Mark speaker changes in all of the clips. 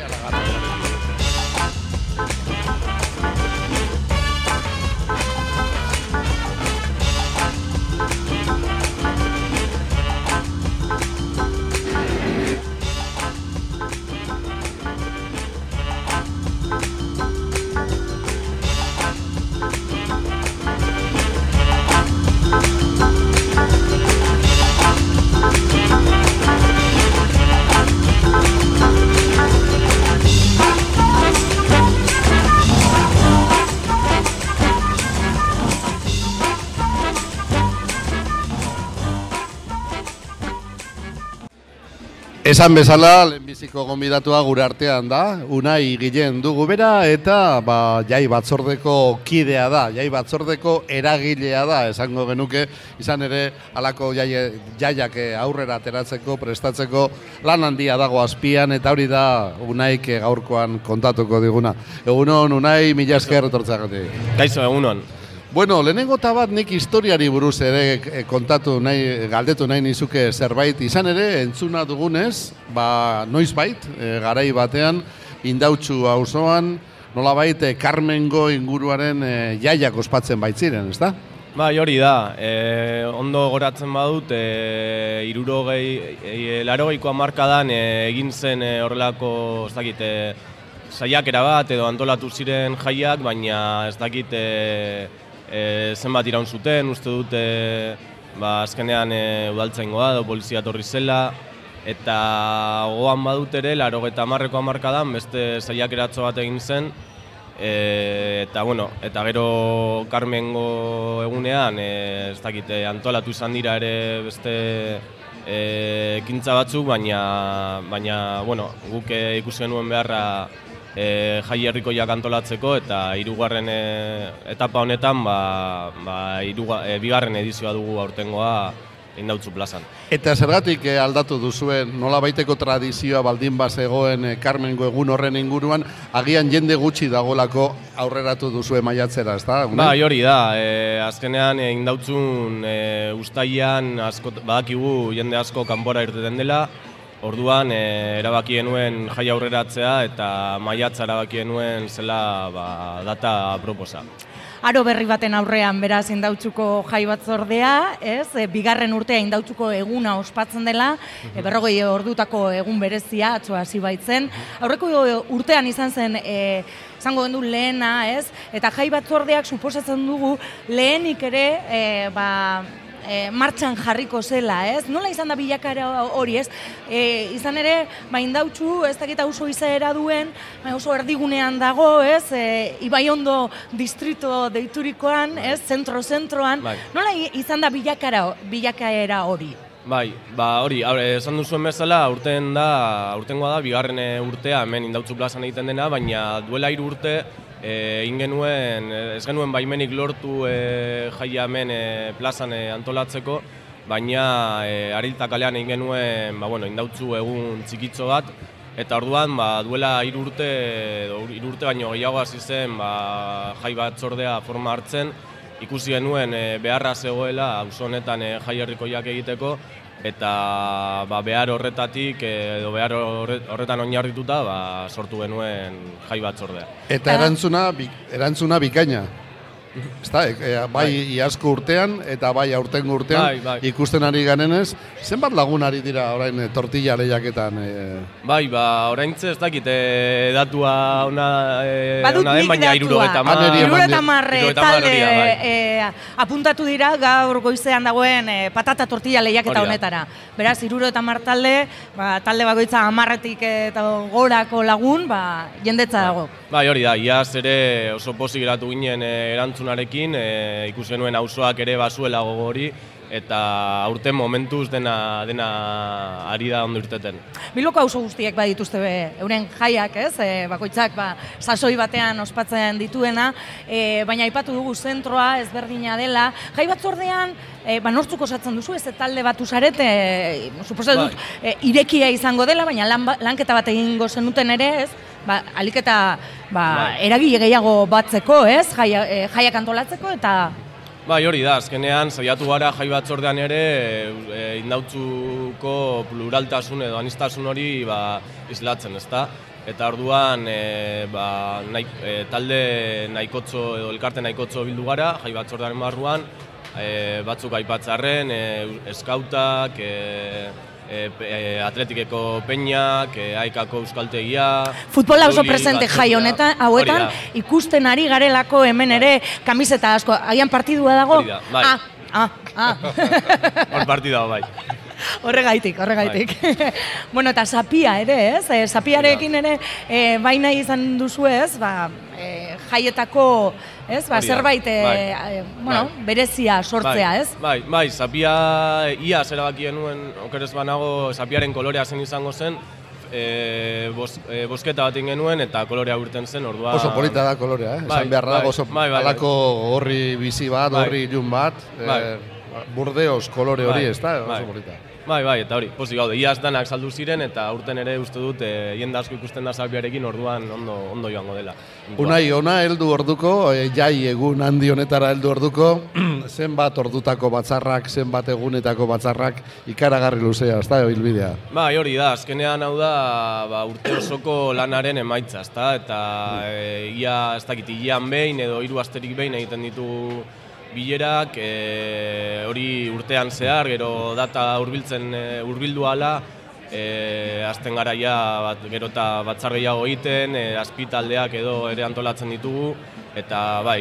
Speaker 1: Gracias, Esan bezala, lehenbiziko gonbidatua gure artean da, unai gilen dugu bera, eta ba, jai batzordeko kidea da, jai batzordeko eragilea da, esango genuke, izan ere, alako jai, jaiak aurrera ateratzeko, prestatzeko, lan handia dago azpian, eta hori da, unaik gaurkoan kontatuko diguna. Egunon, unai, mila esker etortzagatik.
Speaker 2: Kaixo, egunon.
Speaker 1: Bueno, lehenengo eta bat nik historiari buruz ere eh, kontatu nahi, galdetu nahi nizuke zerbait. Izan ere, entzuna dugunez, ba, noiz bait, e, garai batean, indautxu auzoan nolabait, e, Carmengo inguruaren e, jaiak ospatzen baitziren, ez da?
Speaker 2: Bai, hori da. E, ondo goratzen badut, e, iruro gehi, e, laro gehiko amarkadan e, egin zen e, horrelako, ez dakit, e, saiakera bat edo antolatu ziren jaiak, baina ez dakit e, e, zenbat iraun zuten, uste dute ba, azkenean e, udaltzaingoa edo polizia torri zela, eta gogoan badut ere, laro eta marreko amarkadan, beste zaiak eratzo bat egin zen, e, eta bueno, eta gero Carmengo egunean, e, ez dakite, antolatu izan dira ere beste e, ekintza batzuk, baina, baina bueno, guk ikusi genuen beharra e, jai herrikoiak antolatzeko eta hirugarren e, etapa honetan ba, ba, iruga, e, bigarren edizioa dugu aurtengoa indautzu plazan.
Speaker 1: Eta zergatik eh, aldatu duzuen nola baiteko tradizioa baldin bazegoen eh, Carmengo egun horren inguruan, agian jende gutxi dagolako aurreratu duzue maiatzera, ez da?
Speaker 2: Ba, hori da, e, azkenean e, indautzun e, ustaian asko, badakigu jende asko kanpora irteten dela, Orduan e, erabaki genuen jai aurreratzea eta maiatza erabaki genuen zela ba, data proposa.
Speaker 3: Aro berri baten aurrean beraz indautzuko jai batzordea, ez? E, bigarren urtea indautzuko eguna ospatzen dela, e, berrogei ordutako egun berezia atzo hasi baitzen. Aurreko urtean izan zen e, izango gendu lehena, ez? Eta jai batzordeak suposatzen dugu lehenik ere e, ba, e, martxan jarriko zela, ez? Nola izan da bilakara hori, ez? E, izan ere, ba, indautxu, ez dakita oso izaera duen, ba, oso erdigunean dago, ez? E, Ibai ondo distrito deiturikoan, ez? Zentro-zentroan. Bai. Nola izan da bilakara, bilakaera hori?
Speaker 2: Bai, ba hori, esan duzuen bezala, urten da, urtengoa da, bigarren urtea hemen indautzu plazan egiten dena, baina duela hiru urte e, genuen, ez genuen baimenik lortu e, jaia hemen e, plazan antolatzeko, baina e, arilta kalean egin genuen ba, bueno, indautzu egun txikitzo bat, eta orduan ba, duela irurte, irurte baino gehiago hasi zen ba, jai bat zordea forma hartzen, ikusi genuen e, beharra zegoela auzo honetan e, jai herrikoiak egiteko, eta ba, behar horretatik edo behar horretan oinarrituta ba, sortu genuen jai batzordea.
Speaker 1: Eta erantzuna, erantzuna bikaina. Ezta, e, bai, bai iazko urtean eta bai aurten urtean bai, bai. ikusten ari ganenez, zenbat lagun ari dira orain e, tortilla lehiaketan? E...
Speaker 2: Bai, ba, orain ez dakit e, datua ona, e, ona den, baina irurogeta mar.
Speaker 3: Irurogeta marre talde bai. e, apuntatu dira gaur goizean dagoen e, patata tortilla lehiaketa honetara. Beraz, irurogeta mar talde, ba, talde bagoitza amarretik eta gorako lagun, ba, jendetza dago.
Speaker 2: Bai, hori da, iaz ere oso posi geratu ginen erantzun erantzunarekin, e, ikusi nuen auzoak ere bazuela gogori eta aurten momentuz dena dena ari da ondo irteten.
Speaker 3: Biloko auzo guztiek badituzte be, euren jaiak, ez? E, bakoitzak ba, sasoi batean ospatzen dituena, e, baina aipatu dugu zentroa ezberdina dela. Jai batzordean, e, ba, nortzuk osatzen duzu, ez talde batu zarete, e, suposa dut, e, irekia izango dela, baina lan, ba, lanketa bat egingo zenuten ere, ez? Ba, aliketa ba, bai. eragile gehiago batzeko, ez? Jaia, e, jaiak antolatzeko eta
Speaker 2: Bai, hori da, azkenean, saiatu gara jai batzordean ere e, indautzuko pluraltasun edo anistasun hori ba, islatzen, ezta? eta orduan e, ba, nahi, e, talde nahikotzo edo elkarte nahikotzo bildu gara, jai batzordaren barruan, e, batzuk aipatzarren, e, eskautak, e, e, e, atletikeko peñak, e, aikako euskaltegia...
Speaker 3: Futbola oso presente jai honetan, hauetan, ikusten ari garelako hemen ere kamiseta asko. Agian partidua dago?
Speaker 2: Hori da, bai.
Speaker 3: Ah, ah, ah.
Speaker 2: Hor partida bai.
Speaker 3: Horregaitik, horregaitik. bueno, eta sapia ere, ez? E, sapiarekin ere, e, baina izan duzu ez, ba, e, jaietako, ez? Ba, zerbait, e,
Speaker 2: bai.
Speaker 3: e, bueno,
Speaker 2: Bai.
Speaker 3: berezia sortzea,
Speaker 2: bai,
Speaker 3: ez?
Speaker 2: Bai, bai, zapia ia zerabaki genuen, okerez banago, zapiaren kolorea zen izango zen, e, bos, e, bosketa bat genuen eta kolorea urten zen, orduan...
Speaker 1: Oso polita da kolorea, eh?
Speaker 2: Bai,
Speaker 1: Esan beharra
Speaker 2: bai,
Speaker 1: dago oso
Speaker 2: bai, bai, bai.
Speaker 1: halako horri bizi bat,
Speaker 2: Bai.
Speaker 1: horri ilun bat.
Speaker 2: Bai.
Speaker 1: Eh, Burdeos kolore hori,
Speaker 2: Bai,
Speaker 1: ez da?
Speaker 2: bai.
Speaker 1: Oso polita.
Speaker 2: Bai, bai, eta hori, pozik gaude, iaz danak saldu ziren eta urten ere uste dut e, jende asko ikusten da zapiarekin orduan ondo, ondo joango dela.
Speaker 1: Unai, ona heldu orduko, e, jai egun handi honetara heldu orduko, zenbat ordutako batzarrak, zenbat egunetako batzarrak ikaragarri luzea, ez da, bilbidea.
Speaker 2: Bai, hori da, azkenean hau da ba, urte osoko lanaren emaitza, ezta? Eta e, ia, ez dakit, ilean behin edo hiru asterik behin egiten ditu bilerak, e, hori urtean zehar, gero data hurbiltzen e, hurbildu ala, e, azten garaia bat, gero eta batzar gehiago egiten, e, azpitaldeak edo ere antolatzen ditugu, eta bai,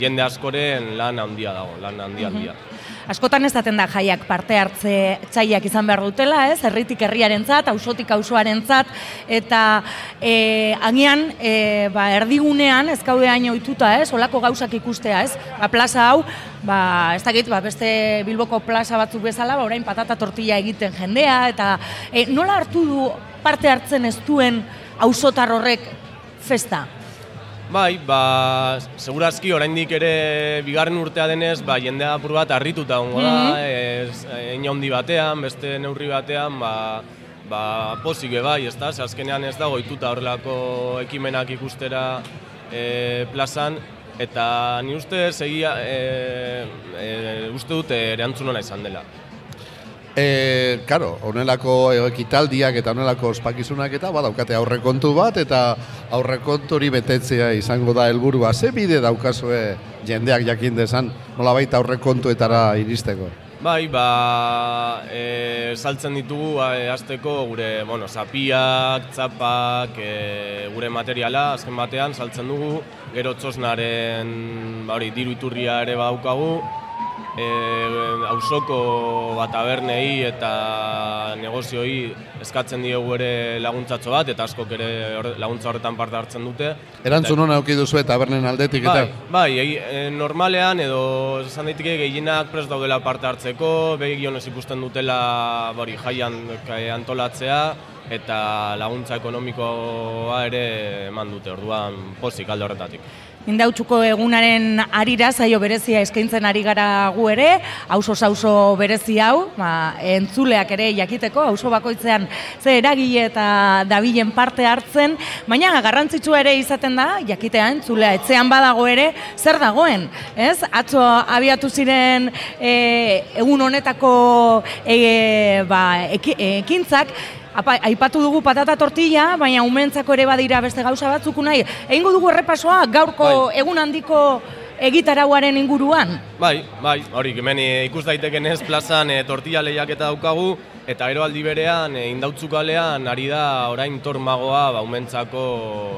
Speaker 2: jende askoren lan handia dago, lan handia handia.
Speaker 3: Askotan ez daten da jaiak parte hartze txaiak izan behar dutela, ez? Herritik herriarentzat, ausotik auzoarentzat eta e, agian e, ba, erdigunean ez gaude hain ohituta, ez? Olako gauzak ikustea, ez? Ba, plaza hau, ba, ez dakit, ba, beste Bilboko plaza batzuk bezala, ba, orain patata tortilla egiten jendea eta e, nola hartu du parte hartzen ez duen auzotar horrek festa?
Speaker 2: Bai, ba, segurazki oraindik ere bigarren urtea denez, ba, jendea apur bat harrituta egongo da, ez, hein handi batean, beste neurri batean, ba, ba, pozik bai, ezta? Ze azkenean ez dago ohituta horrelako ekimenak ikustera e, plazan, eta ni uste segia, e, e, uste dut erantzun ona izan dela.
Speaker 1: E, karo, honelako ekitaldiak eta honelako ospakizunak eta badaukate aurrekontu bat eta aurrekontu hori betetzea izango da helburua. Ze bide daukazue jendeak jakin dezan nolabait aurrekontuetara iristeko?
Speaker 2: Bai, ba, e, saltzen ditugu e, azteko gure, bueno, zapiak, tzapak, e, gure materiala, azken batean saltzen dugu, gero txosnaren, ba, hori, diru iturria ere badaukagu, e, auzoko bat tabernei eta negozioi eskatzen diegu ere laguntzatxo bat, eta askok ere laguntza horretan parte hartzen dute.
Speaker 1: Erantzun hona auki duzu eta bernen aldetik eta...
Speaker 2: Bai, bai e, normalean edo esan daiteke gehienak prest daudela parte hartzeko, begionez ikusten dutela bori jaian e, antolatzea eta laguntza ekonomikoa ere eman dute, orduan pozik alde horretatik.
Speaker 3: Indautxuko egunaren arira zaio berezia eskaintzen ari gara gu ere, auzo auzo berezi hau, ba, entzuleak ere jakiteko, auzo bakoitzean ze eragile eta dabilen parte hartzen, baina garrantzitsua ere izaten da, jakitea entzulea etzean badago ere, zer dagoen, ez? Atzo abiatu ziren e, egun honetako e, ba, eki, ekintzak, Apa, aipatu dugu patata tortilla, baina umentzako ere badira beste gauza batzuk nahi. Egingo dugu errepasoa gaurko
Speaker 2: Bai.
Speaker 3: egun handiko egitarauaren inguruan.
Speaker 2: Bai, bai, hori, hemen e, ikus daiteken ez plazan e, tortilla lehiaketa daukagu, eta gero aldi berean, e, indautzu kalean, ari da orain tormagoa ba, umentzako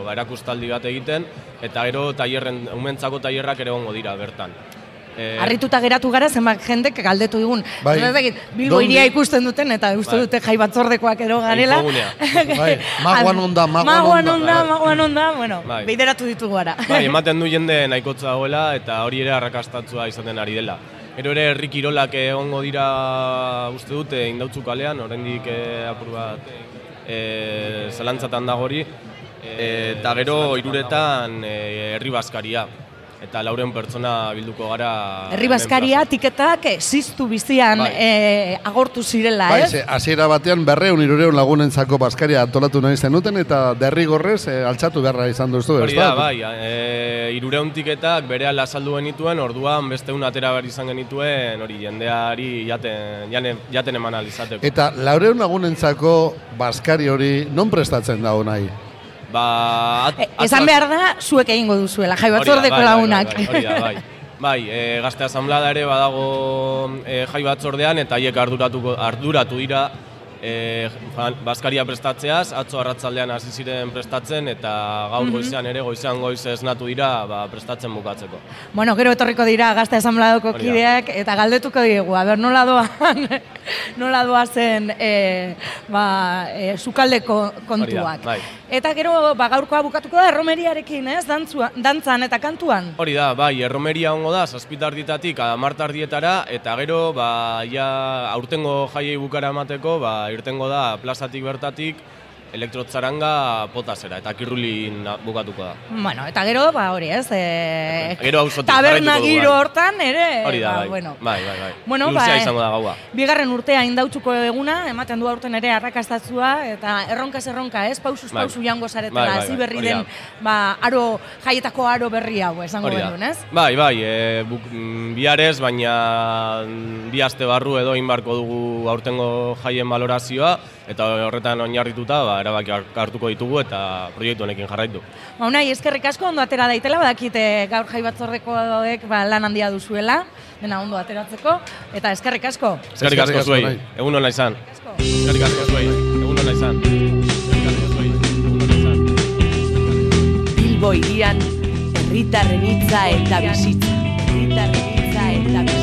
Speaker 2: ba, erakustaldi bat egiten, eta gero tailerren, umentzako tailerrak ere egongo dira bertan. E,
Speaker 3: Harrituta geratu gara zenbat jendek galdetu digun.
Speaker 1: Bai.
Speaker 3: Bilbo
Speaker 1: Donde-
Speaker 3: iria ikusten duten eta uste
Speaker 2: Bai.
Speaker 3: dute jai batzordekoak edo garela.
Speaker 1: Bai, magoan onda, magoan
Speaker 3: Magoan
Speaker 1: onda.
Speaker 3: onda, magoan onda, bueno,
Speaker 2: Bai.
Speaker 3: bideratu ditugu gara.
Speaker 2: Bai, ematen du jende nahikotza dagoela eta hori ere arrakastatzua izaten ari dela. Gero ere herri kirolak egongo dira uste dute indautzu kalean, oraindik eh, apur bat eh, zalantzatan dago hori. Eh, eta gero hiruretan eh, herri baskaria. Eta lauren pertsona bilduko gara.
Speaker 3: Herri Baskaria tiketak ziztu bizian
Speaker 2: Bai.
Speaker 3: eh, agortu zirela,
Speaker 1: Bai,
Speaker 3: ez?
Speaker 1: hasiera batean berreun irureun lagunentzako baskaria antolatu nahi zenuten eta derrigorrez e, altxatu beharra izan duzu, ez
Speaker 2: da, bai, e, irureun tiketak bere saldu genituen, orduan beste un atera behar izan genituen, hori jendeari jaten, jaten, jaten eman alizateko.
Speaker 1: Eta laureun lagunentzako baskari hori non prestatzen dago nahi?
Speaker 2: Ba, at,
Speaker 3: E, esan behar da, zuek egingo duzuela, jai batzordeko
Speaker 2: bai,
Speaker 3: lagunak.
Speaker 2: Bai, bai, hori da, bai. Bai, e, gazte asamblada ere badago e, jai batzordean eta haiek arduratuko arduratu dira e, Baskaria prestatzeaz, atzo arratzaldean hasi ziren prestatzen eta gaur goizean ere goizean goiz esnatu dira ba, prestatzen bukatzeko.
Speaker 3: Bueno, gero etorriko dira
Speaker 2: Hori da.
Speaker 3: kideak eta galdetuko diegu, aber nola doan, nola doa zen e, ba, e, sukaldeko kontuak.
Speaker 2: bai.
Speaker 3: Eta gero ba, gaurkoa bukatuko da erromeriarekin, ez? Dantzua, dantzan eta kantuan.
Speaker 2: Hori da, bai, erromeria hongo da, zazpitarditatik amartardietara, eta gero, ba, ja, aurtengo jaiei bukara emateko, ba, irtengo da plazatik bertatik, elektrotzaranga potasera, eta kirrulin bukatuko da.
Speaker 3: Bueno, eta gero, ba, hori ez, e,
Speaker 2: Gero auzotik
Speaker 3: taberna giro
Speaker 2: bai.
Speaker 3: hortan ere,
Speaker 2: Hori da,
Speaker 3: ba,
Speaker 2: bai,
Speaker 3: bueno.
Speaker 2: bai, bai, bai.
Speaker 3: Bueno,
Speaker 2: Luzea
Speaker 3: ba,
Speaker 2: izango da gaua.
Speaker 3: Bigarren urtea indautzuko eguna, ematen du aurten ere arrakastatzua, eta erronkaz erronka, ez? Pausuz
Speaker 2: Bai.
Speaker 3: pausu jango
Speaker 2: Bai,
Speaker 3: zaretela,
Speaker 2: bai, bai,
Speaker 3: berri
Speaker 2: hori
Speaker 3: den, ba, aro, jaietako aro berri hau, esango
Speaker 2: Hori da.
Speaker 3: genuen, ez?
Speaker 2: Bai, bai, e, buk, mm, biharez, baina mm, bi aste barru edo inbarko dugu aurtengo jaien balorazioa, eta horretan oinarrituta, ba, erabaki hartuko ditugu eta proiektu honekin jarraitu.
Speaker 3: Ba, unai, eskerrik asko ondo atera daitela, badakite gaur jai batzordekoek ba, lan handia duzuela, dena ondo ateratzeko, eta eskerrik asko.
Speaker 2: Eskerrik asko
Speaker 1: Eskerrik asko,
Speaker 2: zuei,
Speaker 1: nahi.
Speaker 2: egun hona izan.
Speaker 3: Asko.
Speaker 2: Eskerrik asko zuei, egun hona izan. Eskerrik asko zuei, egun hona izan.
Speaker 4: Bilbo irian, herritarren hitza eta bizitza. Herritarren hitza eta bizitza.